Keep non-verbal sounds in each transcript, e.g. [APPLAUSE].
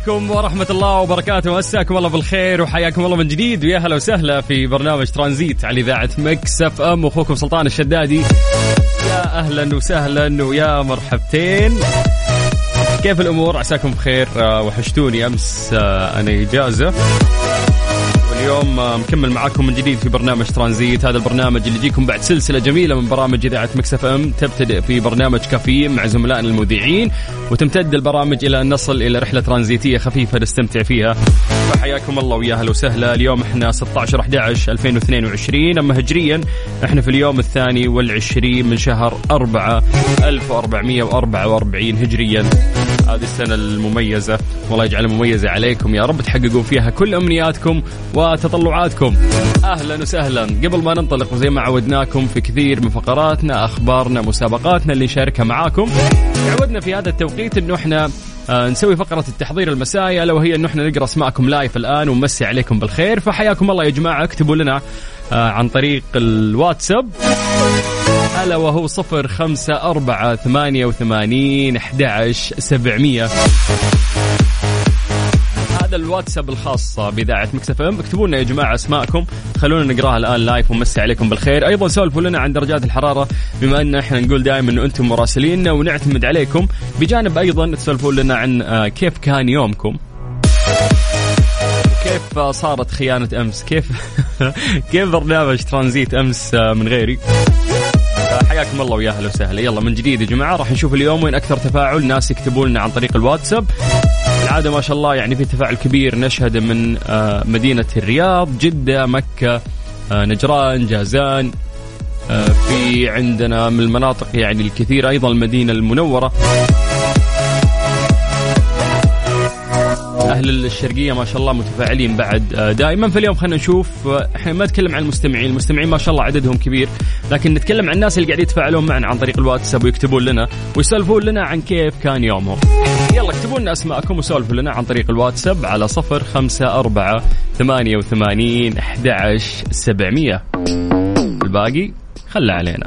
عليكم ورحمة الله وبركاته. مساكم الله بالخير وحياكم الله من جديد. ويا هلا وسهلا في برنامج ترانزيت على إذاعة Mix FM. أخوكم سلطان الشدادي. يا أهلا وسهلا ويا مرحبتين. كيف الأمور؟ عساكم بخير. آه، وحشتوني. أمس آه، أنا إجازة. واليوم آه، مكمل معاكم من جديد في برنامج ترانزيت. هذا البرنامج اللي يجيكم بعد سلسلة جميلة من برامج إذاعة Mix FM. تبتدئ في برنامج كافيين مع زملائنا المذيعين وتمتد البرامج إلى أن نصل إلى رحلة ترانزيتية خفيفة نستمتع فيها. فحياكم الله ويا هلا وسهلا. اليوم إحنا 16 11 2022 أما هجريا إحنا في اليوم الثاني والعشرين من شهر 4 1444 هجريا. هذه السنة المميزة. والله يجعلها مميزة عليكم. يا رب تحققون فيها كل أمنياتكم وتطلعاتكم. أهلا وسهلا. قبل ما ننطلق وزي ما عودناكم في كثير من فقراتنا أخبارنا مسابقاتنا اللي نشاركها معاكم عودنا في هذا التوقيت أنه إحنا آه، نسوي فقرة التحضير المسائي ألا وهي أنه إحنا نقرأ أسماءكم live الآن ونمسي عليكم بالخير. فحياكم الله يا جماعة. اكتبوا لنا عن طريق الواتساب. ألا وهو صفر خمسة أربعة ثمانية وثمانين أحد سبعمية. هذا الواتساب الخاص بإذاعة Mix FM. اكتبوا لنا يا جماعة أسماءكم. خلونا نقرأها الآن live ونمسي عليكم بالخير. أيضا سولفوا لنا عن درجات الحرارة. بما أن إحنا نقول دائما أنه أنتم مراسليننا ونعتمد عليكم. بجانب أيضا تسولفوا لنا عن آه، كيف كان يومكم؟ كيف آه، صارت خيانة أمس؟ كيف؟ [LAUGHS] [LAUGHS] كيف برنامج ترانزيت أمس آه، من غيري؟ حياكم الله ويا أهلا وسهلا. يلا من جديد يا جماعة راح نشوف اليوم وين أكثر تفاعل ناس يكتبوا لنا عن طريق الواتساب. العاده ما شاء الله يعني في تفاعل كبير نشهده من آه، مدينة الرياض جدة مكة آه، نجران جازان آه، في عندنا من المناطق يعني الكثير أيضا المدينة المنورة. أهل الشرقية ما شاء الله متفاعلين بعد آه، دائما. فاليوم خلينا نشوف آه، إحنا ما نتكلم عن المستمعين المستمعين ما شاء الله عددهم كبير لكن نتكلم عن الناس اللي قاعدين يتفاعلون معنا عن طريق الواتساب ويكتبون لنا ويسولفون لنا عن كيف كان يومهم. يلا اكتبوا لنا أسماءكم وسولفوا لنا عن طريق الواتساب على صفر خمسة أربعة ثمانية وثمانين أحد سبعمية. الباقي خلى علينا.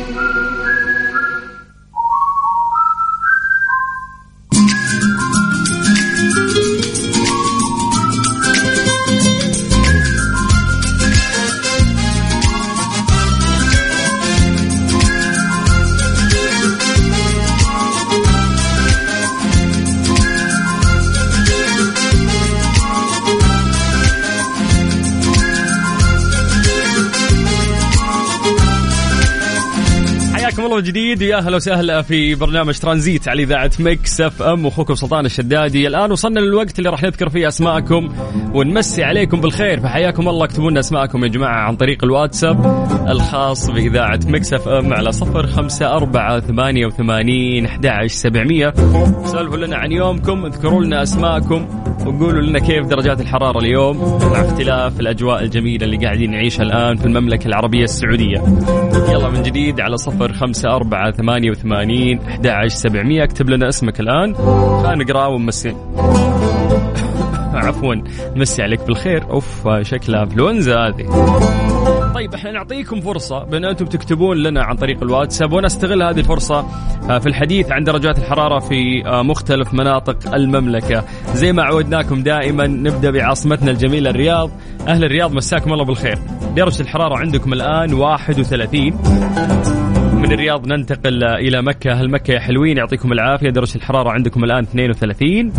جديد. ويا أهلا وسهلا في برنامج ترانزيت على إذاعة Mix FM. أخوكم سلطان الشدادي. الآن وصلنا للوقت اللي راح نذكر فيه أسماءكم ونمسي عليكم بالخير. فحياكم الله. اكتبوا لنا أسماءكم يا جماعة عن طريق الواتساب الخاص بإذاعة Mix FM على صفر خمسة أربعة ثمانية وثمانين أحد سبعمية. سولفوا لنا عن يومكم. اذكروا لنا أسماءكم وقولوا لنا كيف درجات الحرارة اليوم مع اختلاف الأجواء الجميلة اللي قاعدين نعيشها الآن في المملكة العربية السعودية. يلا من جديد على صفر خمسة أربعة ثمانية وثمانين أحد سبعمية. اكتب لنا اسمك الآن. خلينا نقرأ ونمسي. [LAUGHS] عفوا. نمسي عليك بالخير. أوف شكلها انفلونزا هذه. طيب إحنا نعطيكم فرصة بأن أنتم تكتبون لنا عن طريق الواتساب وأنا استغل هذه الفرصة آه، في الحديث عن درجات الحرارة في آه، مختلف مناطق المملكة. زي ما عودناكم دائما نبدأ بعاصمتنا الجميلة الرياض. أهل الرياض مساكم الله بالخير. درجة الحرارة عندكم الآن 31 من الرياض ننتقل إلى مكة. هل مكة يا حلوين يعطيكم العافية. درجه الحرارة عندكم الآن 32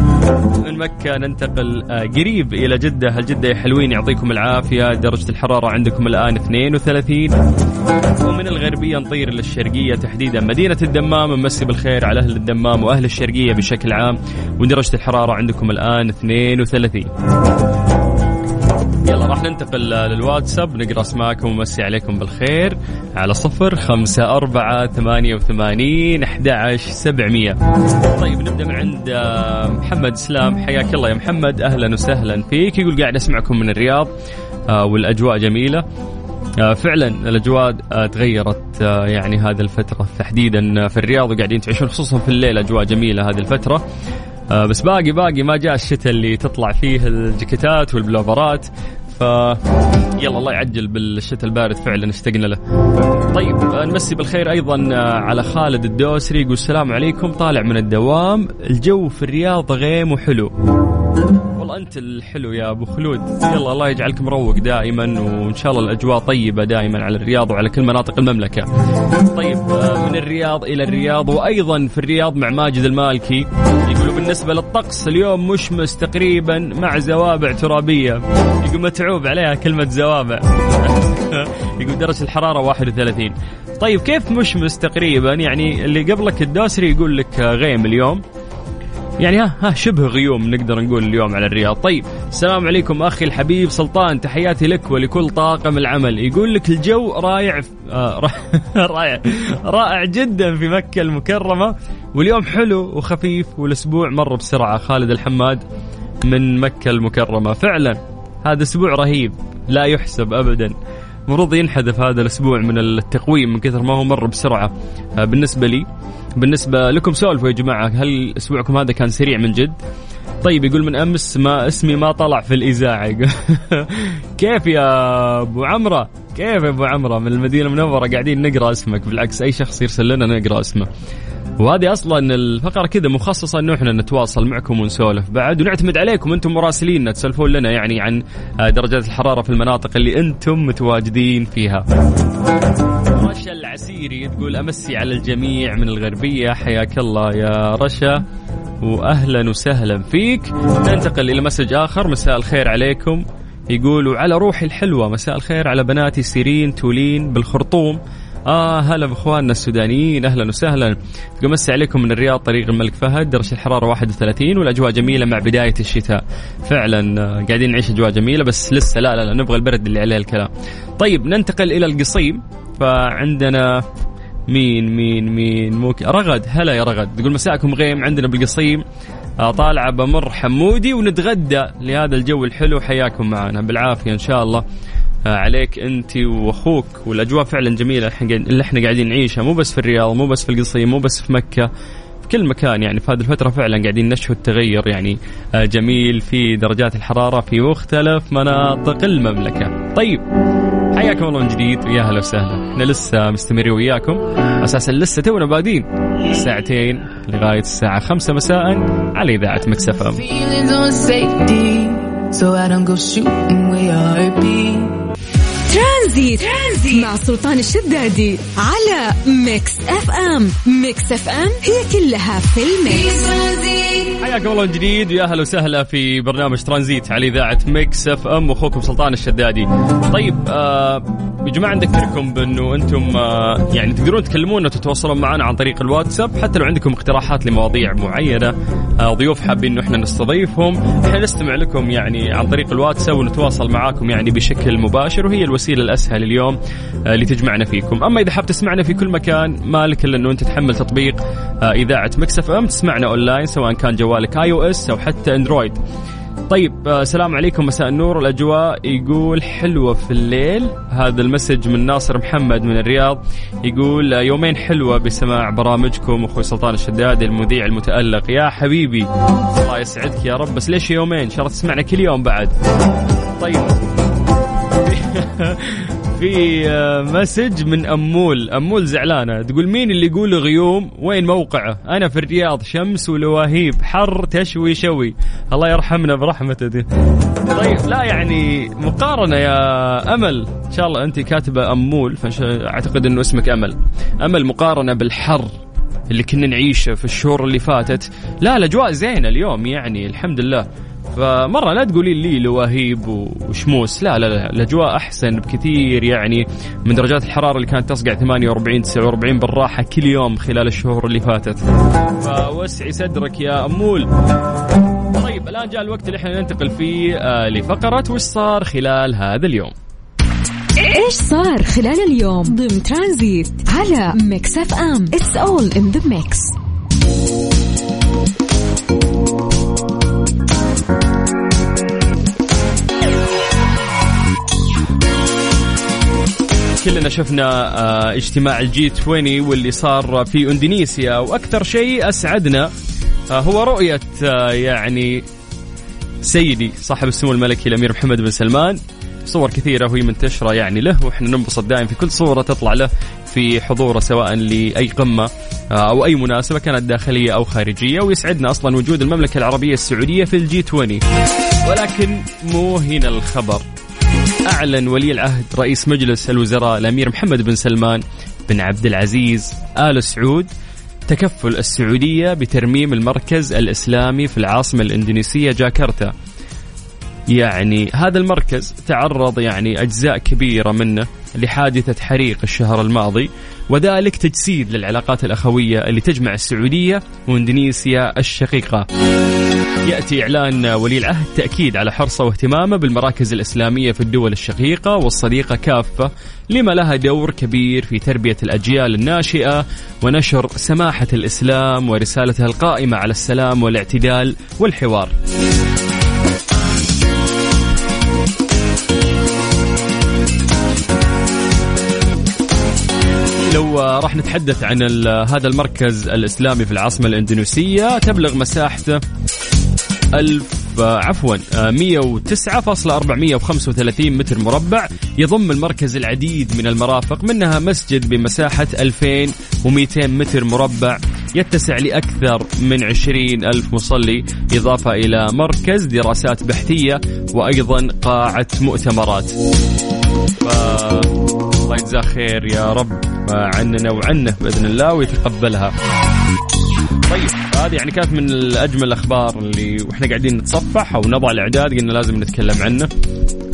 من مكة ننتقل آه، قريب إلى جدة. هل جدة يا حلوين يعطيكم العافية. درجة الحرارة عندكم الآن 32 ومن الغربية نطير للشرقيه تحديدا. مدينة الدمام نمسي بالخير على أهل الدمام وأهل الشرقية بشكل عام. ودرجه الحرارة عندكم الآن 32 يلا راح ننتقل للواتساب نقرأ اسماءكم ومسي عليكم بالخير. على صفر خمسة أربعة ثمانية وثمانين أحد سبعمية. طيب نبدأ من عند آه، محمد سلام حياك الله يا محمد. أهلا وسهلا فيك. يقول قاعد أسمعكم من الرياض. آه، والأجواء جميلة. آه، فعلا الأجواء تغيرت يعني هذه الفترة تحديدا في الرياض وقاعدين تعيشون خصوصا في الليل أجواء جميلة هذه الفترة. بس باقي باقي ما جاء الشتاء اللي تطلع فيه الجاكيتات والبلوفرات ف يلا الله يعجل بالشتاء البارد فعلا اشتقنا له. طيب نمسي بالخير أيضا على خالد الدوسري يقول السلام عليكم طالع من الدوام الجو في الرياض غيم وحلو. أنت الحلو يا أبو خلود. يلا الله يجعلك مروق دائما وإن شاء الله الأجواء طيبة دائما على الرياض وعلى كل مناطق المملكة. طيب من الرياض إلى الرياض وأيضا في الرياض مع ماجد المالكي يقولوا بالنسبة للطقس اليوم مشمس تقريبا مع زوابع ترابية. يقول متعوب عليها كلمة زوابع. [LAUGHS] يقول درجة الحرارة 31 طيب كيف مشمس تقريبا؟ يعني اللي قبلك الدوسري يقول لك غيم اليوم. يعني ها ها شبه غيوم نقدر نقول اليوم على الرياض. طيب السلام عليكم أخي الحبيب سلطان تحياتي لك ولكل طاقم العمل. يقول لك الجو رايع آه [LAUGHS] رائع رائع جدا في مكة المكرمة واليوم حلو وخفيف والأسبوع مر بسرعة. خالد الحماد من مكة المكرمة. فعلا هذا أسبوع رهيب لا يحسب ابدا. المفروض ينحذف هذا الأسبوع من التقويم من كثر ما هو مر بسرعة آه، بالنسبة لي بالنسبة لكم سولفوا يا جماعة هل أسبوعكم هذا كان سريع من جد؟ طيب يقول من أمس ما اسمي ما طلع في الإذاعة [LAUGHS] كيف يا أبو عمرة؟ كيف يا أبو عمرة من المدينة المنورة قاعدين نقرأ اسمك بالعكس أي شخص يرسل لنا نقرأ اسمه. وهذه أصلا الفقرة كذا مخصصة إنه إحنا نتواصل معكم ونسولف بعد ونعتمد عليكم. أنتم مراسليننا تسولفون لنا يعني عن درجات الحرارة في المناطق اللي أنتم متواجدين فيها. رشا العسيري تقول أمسي على الجميع من الغربية. حياك الله يا رشا واهلا وسهلا فيك. ننتقل إلى مسج آخر مساء الخير عليكم. يقول على روحي الحلوة مساء الخير على بناتي سيرين تولين بالخرطوم. آه هلا بإخواننا السودانيين أهلا وسهلا. تقول مسي عليكم من الرياض طريق الملك فهد درجه الحرارة 31 والأجواء جميلة مع بداية الشتاء. فعلا آه، قاعدين نعيش أجواء جميلة بس لسه لا لا, لا نبغى البرد اللي عليه الكلام. طيب ننتقل إلى القصيم. فعندنا مين مين مين؟ موك رغد. هلا يا رغد. تقول مساءكم غيم عندنا بالقصيم. آه، طالعه بمر حمودي ونتغدى لهذا الجو الحلو. حياكم معنا. بالعافية إن شاء الله. عليك انت واخوك والاجواء فعلا جميلة. اللي إحنا قاعدين نعيشها مو بس في الرياض مو بس في القصيم مو بس في مكة في كل مكان يعني. في هذه الفترة فعلا قاعدين نشهد تغير يعني آه، جميل في درجات الحرارة في مختلف مناطق المملكة. طيب حياكم الله من جديد. ويا أهلا وسهلا. إحنا لسه مستمرين وياكم. أساسا لسه تونا بادين. ساعتين لغاية الساعة خمسة مساء على إذاعة Mix FM ترانزيت. ترانزيت مع سلطان الشدادي على Mix FM. Mix FM هي كلها في ال mix. حياكم الله من جديد ويا أهلا وسهلا في برنامج ترانزيت على إذاعة Mix FM واخوكم سلطان الشدادي. طيب آه يا جماعة نذكركم بأنه أنتم آه يعني تقدرون تكلمونا وتتواصلون معنا عن طريق الواتساب حتى لو عندكم اقتراحات لمواضيع معينة آه ضيوف حابين إنه إحنا نستضيفهم إحنا نستمع لكم يعني عن طريق الواتساب ونتواصل معاكم يعني بشكل مباشر وهي الوسيلة الأسهل اليوم اللي تجمعنا فيكم. أما إذا حاب تسمعنا في كل مكان ما لك إلا إنه أنت تحمل تطبيق آه إذاعة Mix FM تسمعنا أونلاين سواء كان جوالك iOS أو حتى Android. طيب آه السلام عليكم مساء النور. الأجواء يقول حلوة في الليل. هذا ال message من ناصر محمد من الرياض. يقول آه يومين حلوة بسماع برامجكم أخوي سلطان الشداد المذيع المتألق. يا حبيبي الله يسعدك يا رب. بس ليش يومين؟ إن شاء الله تسمعنا كل يوم بعد. طيب. [LAUGHS] في آه، message من أمول. أمول زعلانة. تقول مين اللي يقول غيوم؟ وين موقعه؟ أنا في الرياض. شمس ولواهيب. حر تشوي شوي. الله يرحمنا برحمته دي. طيب لا يعني مقارنة يا أمل. إن شاء الله أنت كاتبة أمول فأعتقد إنه اسمك أمل. أمل مقارنة بالحر اللي كنا نعيشه في الشهور اللي فاتت. لا الأجواء زينة اليوم يعني الحمد لله. فمرة لا تقولي لي لواهيب وشموس. لا لا لا الأجواء أحسن بكثير يعني من درجات الحرارة اللي كانت تصقع 48 49 بالراحة كل يوم خلال الشهور اللي فاتت. فوسعي صدرك يا امول طيب الآن جاء الوقت اللي إحنا ننتقل فيه آه لفقرة وش صار خلال هذا اليوم؟ إيش صار خلال اليوم؟ ضمن ترانزيت على Mix FM. It's all in the mix كلنا شفنا آه، اجتماع ال G20 واللي صار في اندونيسيا وأكثر شيء أسعدنا آه، هو رؤية آه، يعني سيدي صاحب السمو الملكي الأمير محمد بن سلمان. صور كثيرة وهي منتشرة يعني له وإحنا ننبسط دائما في كل صورة تطلع له في حضوره سواء لأي قمة أو أي مناسبة كانت داخلية أو خارجية ويسعدنا أصلا وجود المملكة العربية السعودية في ال G20 ولكن مو هنا الخبر. أعلن ولي العهد رئيس مجلس الوزراء الأمير محمد بن سلمان بن عبد العزيز آل سعود تكفل السعودية بترميم المركز الإسلامي في العاصمة الإندونيسية جاكرتا. يعني هذا المركز تعرض يعني أجزاء كبيرة منه لحادثة حريق الشهر الماضي وذلك تجسيد للعلاقات الأخوية اللي تجمع السعودية وإندونيسيا الشقيقة. يأتي إعلان ولي العهد تأكيد على حرصه واهتمامه بالمراكز الإسلامية في الدول الشقيقة والصديقة كافة لما لها دور كبير في تربية الأجيال الناشئة ونشر سماحة الإسلام ورسالته القائمة على السلام والاعتدال والحوار. لو راح نتحدث عن هذا المركز الإسلامي في العاصمة الإندونيسية تبلغ مساحته ألف عفوا 109.435 متر مربع يضم المركز العديد من المرافق منها مسجد بمساحة 2200 متر مربع يتسع لأكثر من 20 ألف مصلي إضافة إلى مركز دراسات بحثية وأيضا قاعة مؤتمرات. ف... الله يجزاه خير يا رب عننا وعنه بإذن الله ويتقبلها. طيب هذه يعني كانت من الأجمل الأخبار اللي وإحنا قاعدين نتصفح أو نضع الإعداد قلنا لازم نتكلم عنه.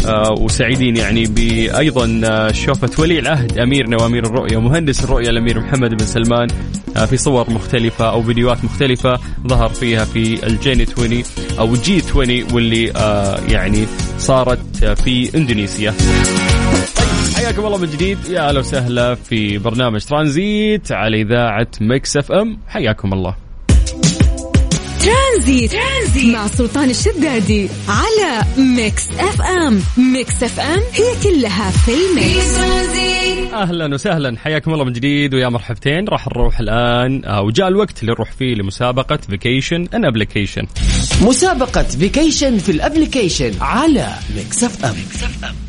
آه وسعيدين يعني بايضا آه شوفه ولي العهد اميرنا وامير الرؤية ومهندس الرؤية الأمير محمد بن سلمان آه في صور مختلفة أو فيديوهات مختلفة ظهر فيها في الجيني 20 أو جي 20 واللي آه يعني صارت في إندونيسيا. حياكم الله من جديد. يا أهلا وسهلا في برنامج ترانزيت على إذاعة Mix FM. حياكم الله. ترانزيت. ترانزيت. مع سلطان الشدادي على Mix FM. Mix FM هي كلها في ال mix. أهلا وسهلا. حياكم الله من جديد ويا مرحبتين. راح نروح الآن آه، وجاء الوقت اللي نروح فيه لمسابقة Vacation in Application مسابقة Vacation في ال Application على Mix FM, Mix FM.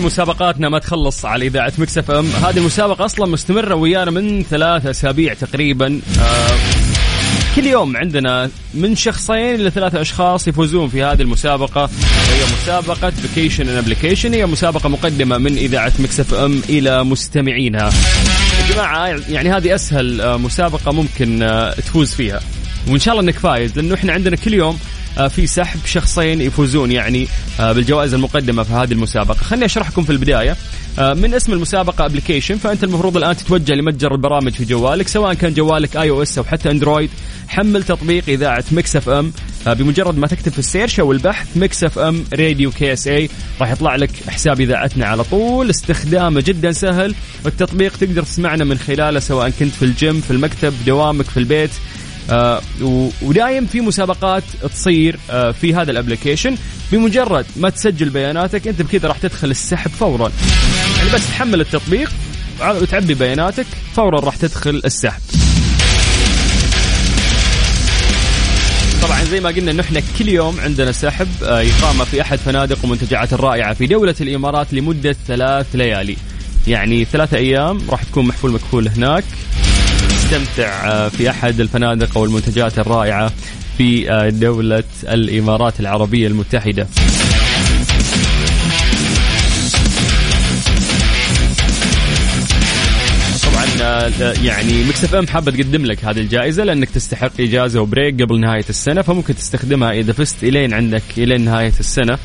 مسابقاتنا؟ ما تخلص على إذاعة Mix FM. هذه المسابقه أصلا مستمرة ويانا من ثلاث أسابيع تقريبا. آه كل يوم عندنا من شخصين إلى ثلاثة أشخاص يفوزون في هذه المسابقة. وهي مسابقة Vacation in Application هي مسابقة مقدمة من إذاعة Mix FM إلى مستمعينها. يا جماعة يعني هذه أسهل آه، مسابقة ممكن آه، تفوز فيها. وإن شاء الله إنك فايز لأنه إحنا عندنا كل يوم في سحب شخصين يفوزون يعني آه، بالجوائز المقدمة في هذه المسابقة. خليني اشرح لكم في البداية. آه، من اسم المسابقة Application فأنت المفروض الآن تتوجه لمتجر البرامج في جوالك سواء كان جوالك iOS أو حتى Android حمل تطبيق إذاعة Mix FM بمجرد ما تكتب في ال search أو البحث Mix FM Radio KSA راح يطلع لك حساب إذاعتنا على طول. استخدامه جدا سهل. والتطبيق تقدر تسمعنا من خلاله سواء كنت في الجيم في المكتب دوامك في البيت. آه ودايم في مسابقات تصير آه في هذا ال application. بمجرد ما تسجل بياناتك انت بكذا راح تدخل السحب فورا. يعني بس تحمل التطبيق وتعبي بياناتك فورا راح تدخل السحب. طبعا زي ما قلنا إحنا كل يوم عندنا سحب آه، اقامه في أحد فنادق ومنتجعات الرائعة في دولة الإمارات لمدة ثلاث ليالي. يعني ثلاثة أيام راح تكون محفول مكفول هناك. استمتع آه، في أحد الفنادق أو المنتجعات الرائعة في آه، دولة الإمارات العربية المتحدة. يعني Mix FM حابة تقدم لك هذه الجائزة لأنك تستحق إجازة و break قبل نهاية السنة فممكن تستخدمها إذا فزت إلين عندك إلين نهاية السنة. آه،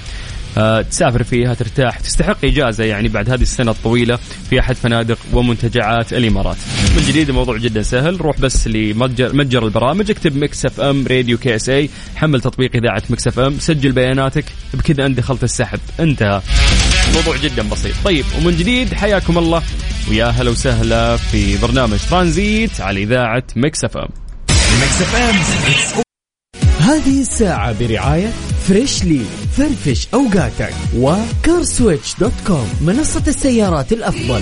تسافر فيها ترتاح تستحق إجازة يعني بعد هذه السنة الطويلة في أحد فنادق ومنتجعات الإمارات. من جديد الموضوع جدا سهل روح بس لمتجر متجر البرامج اكتب Mix FM Radio KSA حمل تطبيق إذاعة Mix FM سجل بياناتك بكذا أنت دخلت السحب. انتهى. الموضوع جدا بسيط. طيب ومن جديد حياكم الله ويا هلا وسهلا في برنامج ترانزيت على إذاعة Mix FM. Mix FM هذه الساعة برعاية Freshly فرفش أوقاتك و CarSwitch dot com منصة السيارات الأفضل.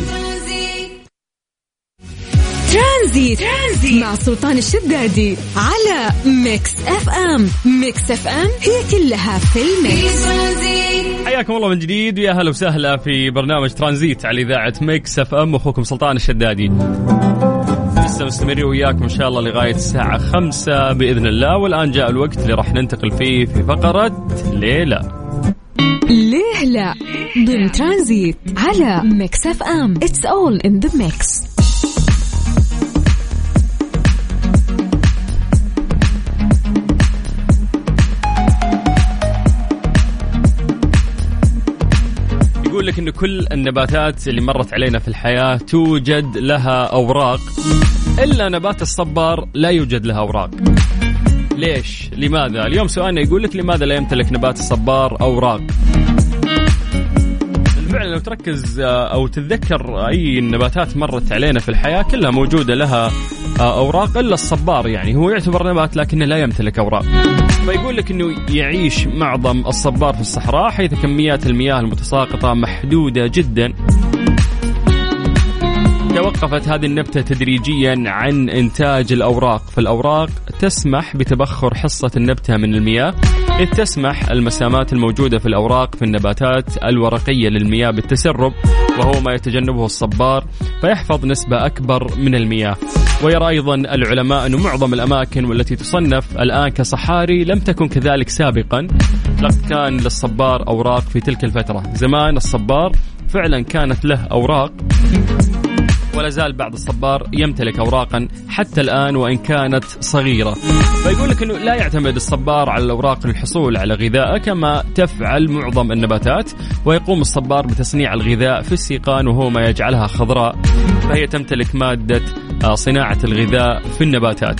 ترانزيت. ترانزيت. مع سلطان الشدادي على Mix FM. Mix FM هي كلها في ال mix. حياكم الله من جديد ويا هلا وسهلا في برنامج ترانزيت على إذاعة Mix FM. أخوكم سلطان الشدادي. لسه مستمرين وياكم إن شاء الله لغاية الساعة خمسة بإذن الله. والآن جاء الوقت اللي راح ننتقل فيه في فقرة ليه لا ليه لا ضمن ترانزيت على Mix FM. It's all in the mix يقول لك انه كل النباتات اللي مرت علينا في الحياة توجد لها أوراق. إلا نبات الصبار لا يوجد له أوراق. ليش؟ لماذا؟ اليوم سؤالنا يقول لك لماذا لا يمتلك نبات الصبار أوراق؟ بالفعل لو تركز آه، أو تتذكر أي نباتات مرت علينا في الحياة كلها موجودة لها آه، أوراق إلا الصبار يعني هو يعتبر نبات لكنه لا يمتلك أوراق. فيقول لك إنه يعيش معظم الصبار في الصحراء حيث كميات المياه المتساقطة محدودة جدا توقفت هذه النبتة تدريجيا عن إنتاج الأوراق. فالأوراق تسمح بتبخر حصة النبتة من المياه. إذ تسمح المسامات الموجودة في الأوراق في النباتات الورقية للمياه بالتسرب وهو ما يتجنبه الصبار فيحفظ نسبة أكبر من المياه. ويرى أيضا العلماء أن معظم الأماكن والتي تصنف الآن كصحاري لم تكن كذلك سابقا. لقد كان للصبار أوراق في تلك الفترة. زمان الصبار فعلا كانت له أوراق. ولا زال بعض الصبار يمتلك اوراقا حتى الآن وإن كانت صغيرة. فيقول لك إنه لا يعتمد الصبار على الأوراق للحصول على غذائه كما تفعل معظم النباتات ويقوم الصبار بتصنيع الغذاء في السيقان وهو ما يجعلها خضراء. فهي تمتلك مادة آه، صناعة الغذاء في النباتات.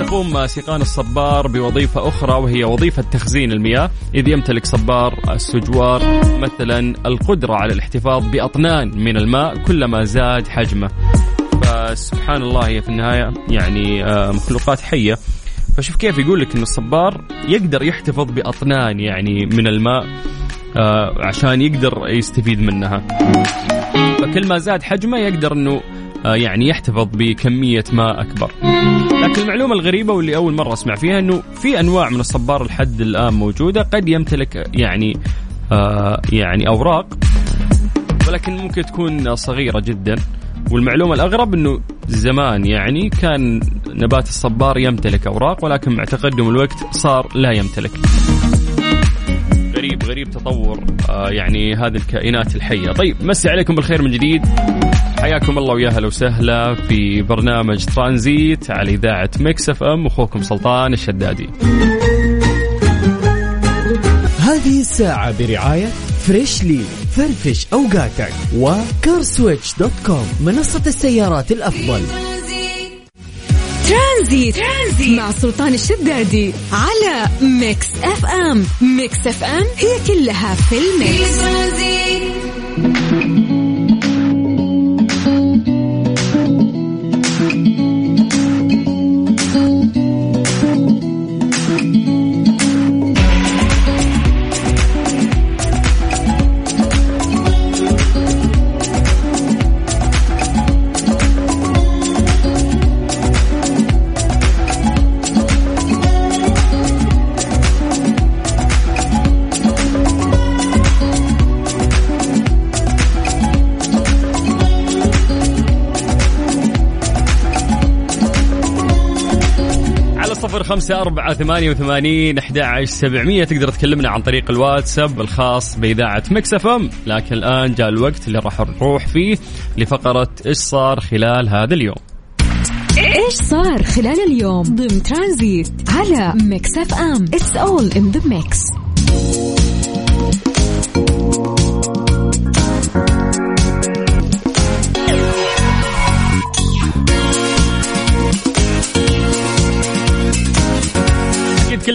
وتقوم سيقان الصبار بوظيفة أخرى وهي وظيفة تخزين المياه. إذ يمتلك صبار السجوار مثلا القدرة على الاحتفاظ بأطنان من الماء كلما زاد حجمه. فسبحان الله هي في النهاية يعني آه، مخلوقات حية. فشوف كيف يقول لك أن الصبار يقدر يحتفظ بأطنان يعني من الماء آه، عشان يقدر يستفيد منها. فكل ما زاد حجمه يقدر أنه يعني يحتفظ بكمية ماء أكبر. لكن المعلومة الغريبة واللي أول مرة أسمع فيها أنه في أنواع من الصبار لحد الآن موجودة قد يمتلك يعني آه يعني أوراق ولكن ممكن تكون صغيرة جدا. والمعلومة الأغرب أنه زمان يعني كان نبات الصبار يمتلك أوراق ولكن مع تقدم الوقت صار لا يمتلك. غريب غريب تطور آه يعني هذه الكائنات الحية. طيب مسي عليكم بالخير من جديد. حياكم الله ويا هلا وسهلا في برنامج ترانزيت على إذاعة Mix FM أخوكم سلطان الشدادي. هذه الساعة برعاية Freshly فرفش أوقاتك و CarSwitch dot com منصة السيارات الأفضل. ترانزيت. ترانزيت مع سلطان الشدادي على Mix FM. Mix FM هي كلها في ال mix. خمسة أربعة ثمانية وثمانين أحد سبعمية. تقدر تكلمنا عن طريق الواتساب الخاص بإذاعة Mix FM. لكن الآن جاء الوقت اللي راح نروح فيه لفقرة إيش صار خلال هذا اليوم. إيش صار خلال اليوم ضمن ترانزيت على Mix FM؟ It's all in the mix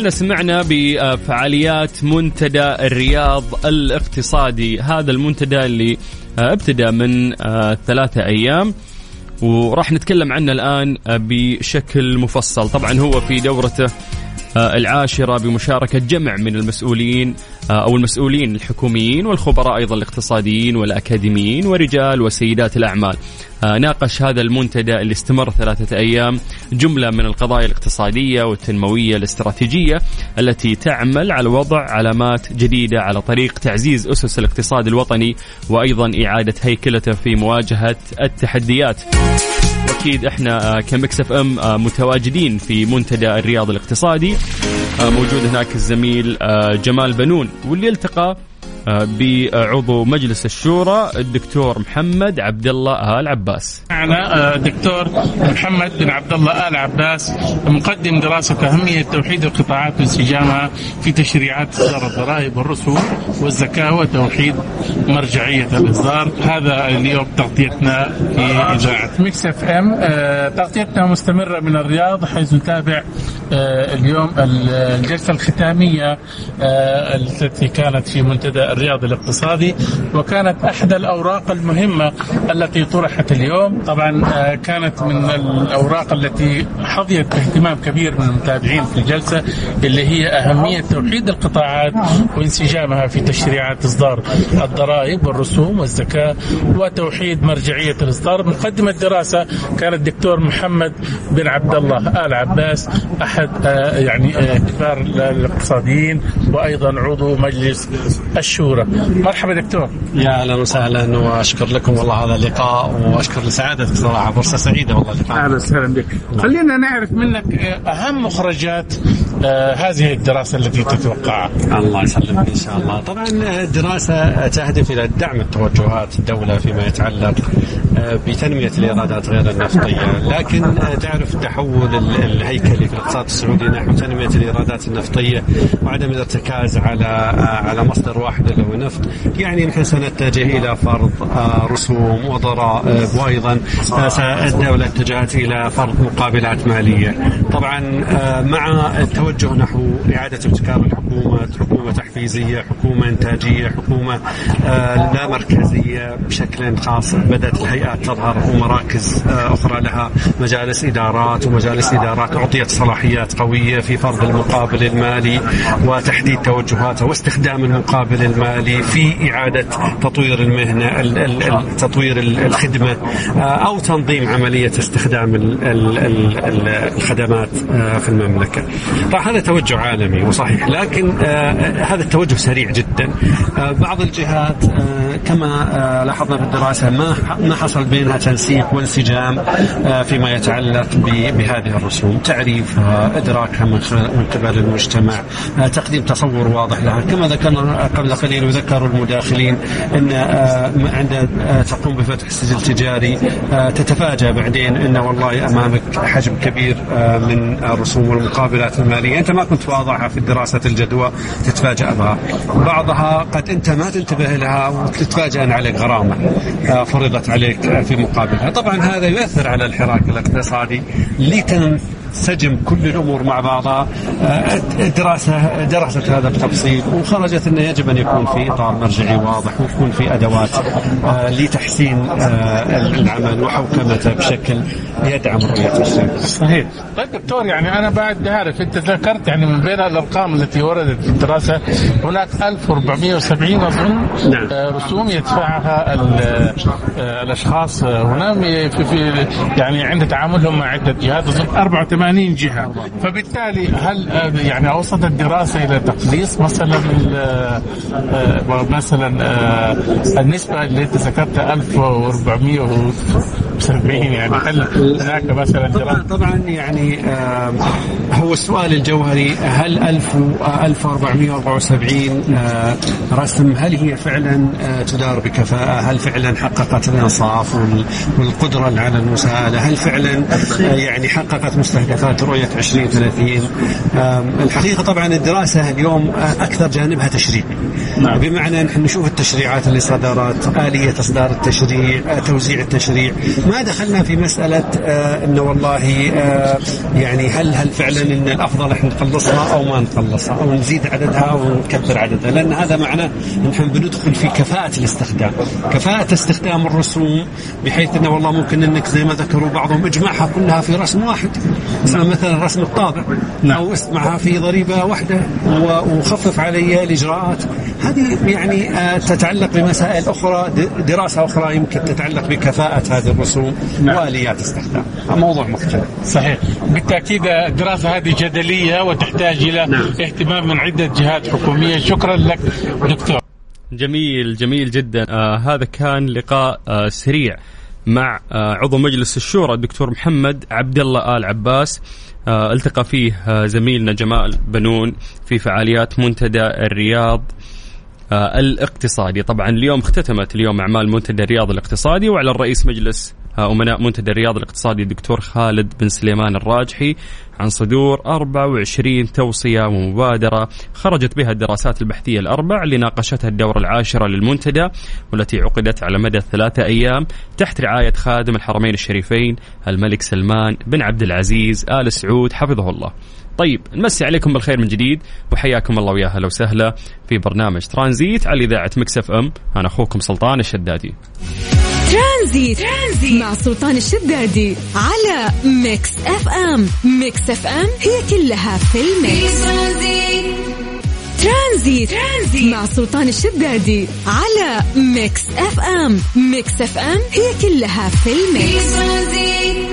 كلنا سمعنا بفعاليات منتدى الرياض الاقتصادي. هذا المنتدى اللي ابتدى من آه، ثلاثة أيام وراح نتكلم عنه الآن بشكل مفصل. طبعا هو في دورته العاشرة بمشاركة جمع من المسؤولين آه، أو المسؤولين الحكوميين والخبراء أيضا الاقتصاديين والأكاديميين ورجال وسيدات الأعمال. آه، ناقش هذا المنتدى اللي استمر ثلاثة أيام جملة من القضايا الاقتصادية والتنموية الاستراتيجية التي تعمل على وضع علامات جديدة على طريق تعزيز أسس الاقتصاد الوطني وأيضا إعادة هيكلته في مواجهة التحديات. واكيد إحنا آه، كمكس أف أم آه، متواجدين في منتدى الرياض الاقتصادي. آه، موجود هناك الزميل جمال بنون واللي التقى بعضو مجلس الشورى الدكتور محمد عبد الله آل عباس. معنا آه، دكتور محمد بن عبد الله آل عباس مقدم دراسة أهمية توحيد القطاعات وانسجامها في تشريعات إصدار الضرائب والرسوم والزكاة وتوحيد مرجعية الإصدار. هذا اليوم تغطيتنا في إذاعة Mix FM. آه، تغطيتنا مستمرة من الرياض حيث نتابع آه، اليوم الجلسة الختامية آه، التي كانت في منتدى الرياض الاقتصادي وكانت احدى الأوراق المهمة التي طرحت اليوم. طبعا آه، كانت من الأوراق التي حظيت باهتمام كبير من المتابعين في الجلسة اللي هي أهمية توحيد القطاعات وانسجامها في تشريعات إصدار الضرائب والرسوم والزكاة وتوحيد مرجعية الإصدار. مقدم الدراسة كان الدكتور محمد بن عبد الله آل عباس أحد آه، يعني آه، كبار الاقتصاديين وأيضا عضو مجلس الشورى مرحبا دكتور. يا أهلا وسهلا وأشكر لكم والله هذا اللقاء وأشكر لسعادتك صراحة فرصة سعيدة. والله اللقاء. أهلا وسهلا بك. خلينا نعرف منك آه، أهم مخرجات هذه الدراسة التي تتوقعها. الله يسلمك إن شاء الله. طبعا الدراسه تهدف إلى دعم التوجهات الدولة فيما يتعلق آه، بتنمية الإيرادات غير النفطية. لكن آه، تعرف التحول ال- الهيكلي في الاقتصاد السعودي نحو تنمية الإيرادات النفطية وعدم الارتكاز على آه، على مصدر واحد اللي هو النفط يعني نحن سنتجه إلى فرض آه، رسوم وضرائب وأيضا آه، الدولة اتجهت إلى فرض مقابلات مالية. طبعا آه، مع التوجه نحو إعادة ابتكار الحكومة حكومة تحفيزية حكومة إنتاجية حكومة آه، لا مركزية بشكل خاص بدأت الهيئات تظهر ومراكز آه، أخرى لها مجالس إدارات ومجالس إدارات أعطيت صلاحيات قوية في فرض المقابل المالي وتحديد توجهاتها واستخدام المقابل المالي في إعادة تطوير المهنة ال- ال- ال- تطوير ال- الخدمة آه، أو تنظيم عملية استخدام ال- ال- ال- ال- الخدمات في المملكة. طبعا هذا توجه عالمي وصحيح. لكن آه، هذا التوجه سريع جدا. آه، بعض الجهات آه، كما آه، لاحظنا في الدراسة ما ما حصل بينها تنسيق وانسجام آه، فيما يتعلق بهذه الرسوم، تعريفها، ادراكها من من قبل المجتمع، آه، تقديم تصور واضح لها، كما ذكرنا قبل قليل وذكروا المداخلين إن آه، عند آه، تقوم بفتح سجل تجاري آه، تتفاجأ بعدين إن والله أمامك حجم كبير آه، من الرسوم والمقابلات المالية، أنت ما كنت واضعها في دراسه الجدوى تتفاجأ بها. بعضها قد أنت ما تنتبه لها وتتفاجأ أن عليك غرامة آه، فرضت عليك في مقابلها، طبعا هذا يؤثر على الحراك الاقتصادي لتنسجم كل الأمور مع بعضها آه، الدراسه درست هذا بتفصيل وخرجت انه يجب أن يكون في إطار مرجعي واضح ويكون في أدوات آه، لتحسين آه، العمل وحوكمته بشكل يدعم رؤية الشركة. صحيح طيب دكتور يعني أنا بعد عارف أنت ذكرت يعني من بين الأرقام التي وردت في الدراسة هناك 1470 اظن نعم. رسوم يدفعها ال- الأشخاص هنا في, في يعني عند تعاملهم مع عدة جهات اظن 84 80 جهة. فبالتالي هل آه، يعني أوصلت الدراسة إلى تقليص مثلا ال- آه، مثلا آه، النسبة اللي أنت ذكرتها 1470 يعني. هل هناك مثلا طبعا طبعا يعني آه، هو السؤال الجوهري هل 1000 و- آه، 1474 آه، رسم هل هي فعلا آه، تدار بكفاءة؟ هل فعلا حققت الإنصاف وال- والقدرة على المساءلة هل فعلا آه، يعني حققت مستهدفات رؤية 2030 آم، الحقيقة طبعا الدراسة اليوم أكثر جانبها تشريعي نعم. بمعنى نحن نشوف التشريعات اللي صدرت آلية إصدار التشريع توزيع التشريع. ما دخلنا في مسألة آه، أنه والله آه، يعني هل هل فعلا أن الأفضل إحنا نقلصها أو ما نقلصها أو نزيد عددها أو نكبر عددها؟ لأن هذا معناه نحن بندخل في كفاءة الاستخدام. كفاءة استخدام الرسوم بحيث أنه والله ممكن أنك زي ما ذكروا بعضهم اجمعها كلها في رسم واحد. مثلا رسم الطابع. أو اسمعها في ضريبة واحدة وخفف علي الإجراءات. هذه يعني آه، تتعلق بمسائل أخرى دراسة أخرى يمكن تتعلق بكفاءة هذه الرسوم. وآليات استخدام. موضوع مختلف. صحيح. بالتأكيد الدراسة هذه جدلية وتحتاج إلى نعم. اهتمام من عدة جهات حكومية. شكرا لك دكتور. جميل جميل جدا. آه هذا كان لقاء آه سريع مع آه عضو مجلس الشورى الدكتور محمد عبد الله آل عباس. آه التقى فيه آه زميلنا جمال بنون في فعاليات منتدى الرياض آه الاقتصادي. طبعا اليوم اختتمت اليوم أعمال منتدى الرياض الاقتصادي وعلى الرئيس مجلس أمناء منتدى الرياض الاقتصادي الدكتور خالد بن سليمان الراجحي عن صدور 24 توصية ومبادرة خرجت بها الدراسات البحثية الأربع اللي ناقشتها الدورة العاشرة للمنتدى والتي عقدت على مدى ثلاثة أيام تحت رعاية خادم الحرمين الشريفين الملك سلمان بن عبد العزيز آل سعود حفظه الله. طيب نمسي عليكم بالخير من جديد وحياكم الله ويا هلا وسهلا في برنامج ترانزيت على إذاعة Mix FM أنا أخوكم سلطان الشدادي. ترانزيت. ترانزيت مع سلطان الشدادي على Mix FM Mix FM هي كلها في ال mix ترانزيت ترانزيت. مع سلطان الشدادي على Mix FM Mix FM هي كلها في ال mix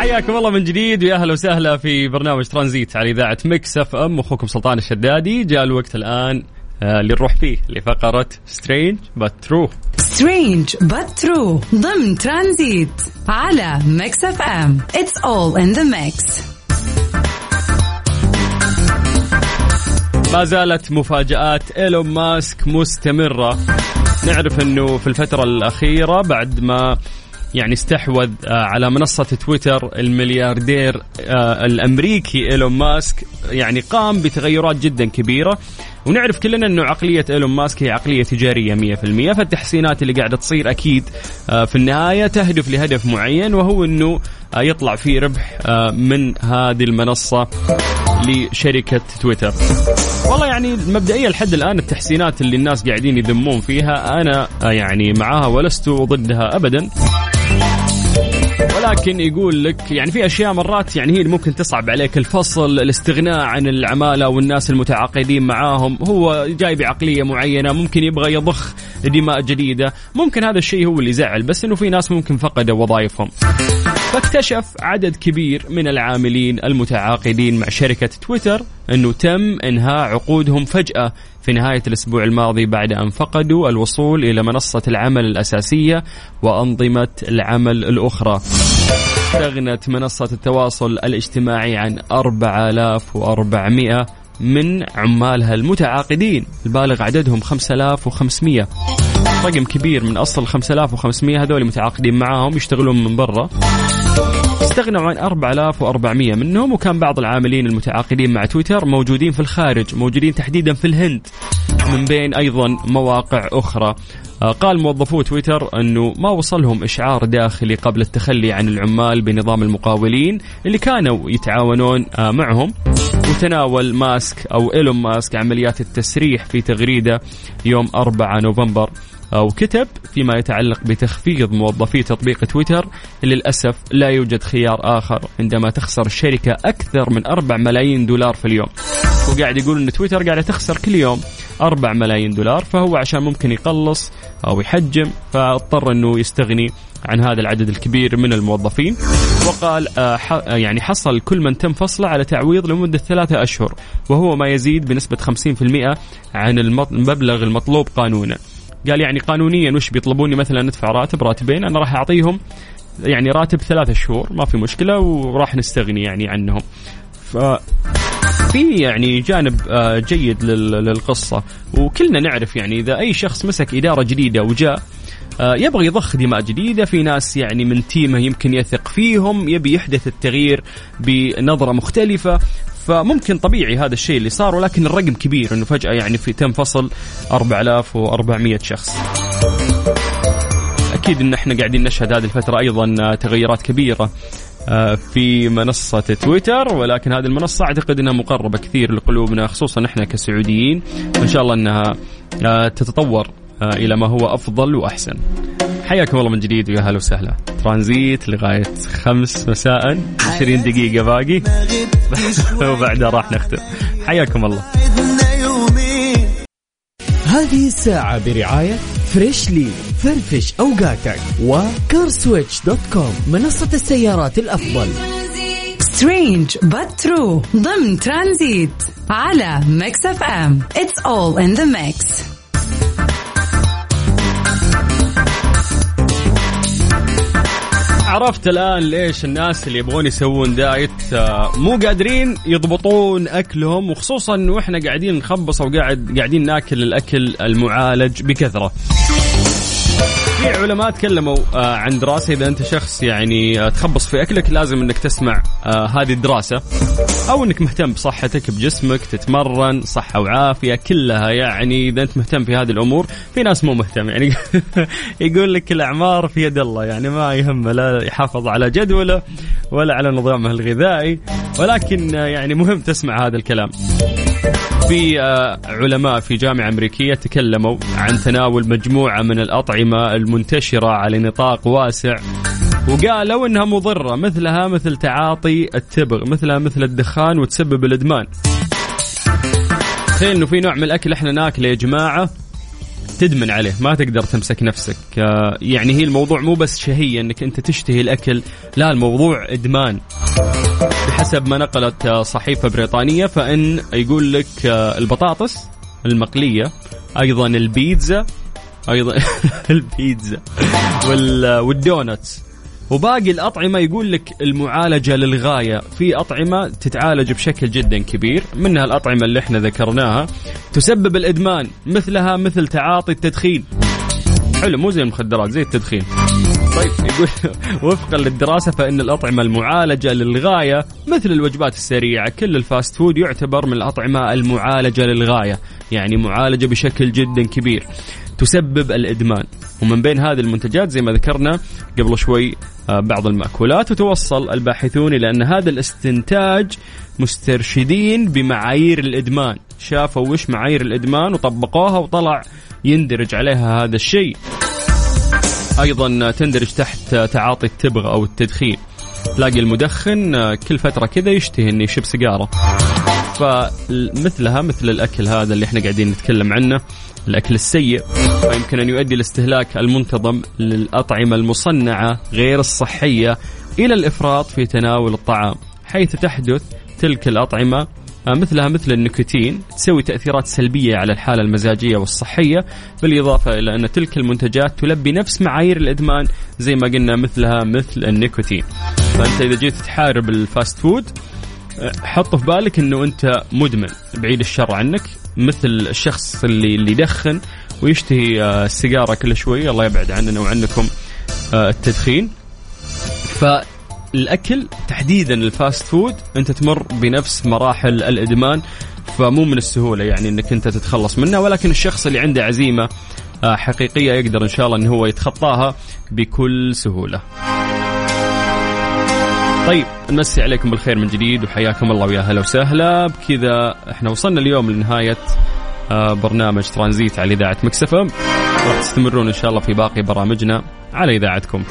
حياكم الله من جديد ويا أهلا وسهلا في برنامج ترانزيت على إذاعة Mix FM أخوكم سلطان الشدادي جاء الوقت الآن اللي نروح فيه لفقره strange but true strange true ضمن ترانزيت على Mix FM It's all in the mix ما زالت مفاجآت إيلون ماسك مستمرة. نعرف إنه في الفترة الأخيرة بعد ما يعني استحوذ آه، على منصة تويتر الملياردير آه، الأمريكي إيلون ماسك يعني قام بتغيرات جدا كبيرة. ونعرف كلنا أنه عقلية إيلون ماسك هي عقلية تجارية 100% فالتحسينات اللي قاعدة تصير أكيد آه، في النهاية تهدف لهدف معين وهو أنه يطلع فيه ربح من هذه المنصة لشركة تويتر. والله يعني مبدئيا لحد الآن التحسينات اللي الناس قاعدين يذمون فيها آه، يعني معاها ولست ضدها ابدا. ولكن يقول لك يعني في أشياء مرات يعني هي اللي ممكن تصعب عليك. الفصل الاستغناء عن العمالة والناس المتعاقدين معاهم. هو جاي بعقليه معينة ممكن يبغى يضخ دماء جديدة. ممكن هذا الشيء هو اللي يزعل بس إنه في ناس ممكن فقدوا وظائفهم. فاكتشف عدد كبير من العاملين المتعاقدين مع شركة تويتر أنه تم إنهاء عقودهم فجأة في نهاية الأسبوع الماضي بعد أن فقدوا الوصول إلى منصة العمل الأساسية وأنظمة العمل الأخرى. استغنت منصة التواصل الاجتماعي عن 4400 من عمالها المتعاقدين. البالغ عددهم 5500 رقم كبير من أصل 5500 هذول متعاقدين معاهم يشتغلون من برا. استغنوا عن 4400 منهم وكان بعض العاملين المتعاقدين مع تويتر موجودين في الخارج موجودين تحديدا في الهند من بين أيضا مواقع أخرى. آه، قال موظفو تويتر أنه ما وصلهم إشعار داخلي قبل التخلي عن العمال بنظام المقاولين اللي كانوا يتعاونون آه، معهم. وتناول ماسك أو إيلون ماسك عمليات التسريح في تغريدة يوم 4 نوفمبر. وكتب فيما يتعلق بتخفيض موظفي تطبيق تويتر للأسف لا يوجد خيار آخر عندما تخسر الشركة أكثر من 4 ملايين دولار في اليوم. وقاعد يقول أن تويتر قاعدة تخسر كل يوم 4 ملايين دولار فهو عشان ممكن يقلص أو يحجم فاضطر أنه يستغني عن هذا العدد الكبير من الموظفين. وقال آه، يعني حصل كل من تم فصله على تعويض لمدة ثلاثة أشهر وهو ما يزيد بنسبة 50% عن المبلغ المطلوب قانونا. قال يعني قانونيا وش بيطلبوني مثلا ندفع راتب راتبين أنا راح أعطيهم يعني راتب ثلاثة شهور ما في مشكلة وراح نستغني يعني عنهم. ف في يعني جانب آه، جيد للقصة وكلنا نعرف يعني إذا أي شخص مسك إدارة جديدة وجاء آه، يبغى يضخ دماء جديدة في ناس يعني من تيمة يمكن يثق فيهم يبي يحدث التغيير بنظرة مختلفة. فممكن طبيعي هذا الشيء اللي صار ولكن الرقم كبير إنه فجأة يعني في تم فصل 4400 شخص. أكيد إن إحنا قاعدين نشهد هذه الفترة أيضا تغيرات كبيرة آه، في منصة تويتر ولكن هذه المنصة أعتقد أنها مقربة كثير لقلوبنا خصوصا إحنا كسعوديين. إن شاء الله أنها آه، تتطور آه، إلى ما هو أفضل وأحسن. حياكم الله من جديد ويا هلا وسهلا. ترانزيت لغاية خمس مساء 20 دقيقة باقي. [LAUGHS] وبعدها راح نختم. حياكم الله. هذه الساعة برعاية فريشلي فرفش أوقاتك و CarSwitch dot com منصة السيارات الأفضل. strange but true ضمن ترانزيت على Mix FM. It's all in the mix. عرفت الآن ليش الناس اللي يبغون يسوون diet آه، مو قادرين يضبطون أكلهم وخصوصا وإحنا قاعدين نخبص أو قاعد قاعدين ناكل الأكل المعالج بكثرة. في علماء تكلموا آه، عن دراسة. إذا أنت شخص يعني آه، تخبص في أكلك لازم إنك تسمع آه، هذه الدراسة. أو إنك مهتم بصحتك بجسمك تتمرن صحة وعافية كلها يعني إذا أنت مهتم في هذه الأمور في ناس مو مهتم. يعني [LAUGHS] يقول لك الأعمار في يد الله يعني ما يهمه لا يحافظ على جدوله ولا على نظامه الغذائي. ولكن يعني مهم تسمع هذا الكلام. في آه، علماء في جامعة أمريكية تكلموا عن تناول مجموعة من الأطعمة المنتشرة على نطاق واسع. وقالوا إنها مضرة مثلها مثل تعاطي التبغ مثلها مثل الدخان وتسبب الإدمان. تخيل إنه في نوع من الأكل إحنا ناكله يا جماعة تدمن عليه ما تقدر تمسك نفسك. آه، يعني هي الموضوع مو بس شهية إنك أنت تشتهي الأكل لا الموضوع إدمان. بحسب ما نقلت صحيفة بريطانية فإن يقول لك آه، البطاطس المقلية أيضا البيتزا أيضا [LAUGHS] البيتزا وال donuts. وباقي الأطعمة يقول لك المعالجة للغاية. في أطعمة تتعالج بشكل جدا كبير منها الأطعمة اللي إحنا ذكرناها. تسبب الإدمان مثلها مثل تعاطي التدخين. حلو مو زي المخدرات زي التدخين. طيب. [LAUGHS] يقول وفقا للدراسة فإن الأطعمة المعالجة للغاية مثل الوجبات السريعة كل ال fast food يعتبر من الأطعمة المعالجة للغاية يعني معالجة بشكل جدا كبير تسبب الإدمان. ومن بين هذه المنتجات زي ما ذكرنا قبل شوي آه، بعض المأكولات وتوصل الباحثون إلى أن هذا الاستنتاج مسترشدين بمعايير الإدمان. شافوا وش معايير الإدمان وطبقوها وطلع يندرج عليها هذا الشيء. أيضا تندرج تحت تعاطي التبغ أو التدخين. تلاقي المدخن كل فترة كذا يشتهي إنه يشب سيجارة. فمثلها مثل الأكل هذا اللي إحنا قاعدين نتكلم عنه الأكل السيء. ويمكن أن يؤدي الاستهلاك المنتظم للأطعمة المصنعة غير الصحية إلى الإفراط في تناول الطعام حيث تحدث تلك الأطعمة آه، مثلها مثل النيكوتين تسوي تأثيرات سلبية على الحالة المزاجية والصحية بالإضافة إلى أن تلك المنتجات تلبي نفس معايير الإدمان زي ما قلنا مثلها مثل النيكوتين. فأنت إذا جيت تحارب ال fast food حط في بالك إنه أنت مدمن بعيد الشر عنك مثل الشخص اللي اللي يدخن ويشتهي آه، السيجارة كل شوي الله يبعد عننا وعنكم آه، التدخين. فالاكل تحديدا ال fast food أنت تمر بنفس مراحل الإدمان فمو من السهولة يعني إنك أنت تتخلص منه ولكن الشخص اللي عنده عزيمة آه، حقيقية يقدر إن شاء الله انه هو يتخطاها بكل سهولة. طيب نمسي عليكم بالخير من جديد وحياكم الله ويا هلا وسهلا. بكذا إحنا وصلنا اليوم لنهاية آه، برنامج ترانزيت على إذاعة مكسفه راح تستمرون إن شاء الله في باقي برامجنا على إذاعتكم.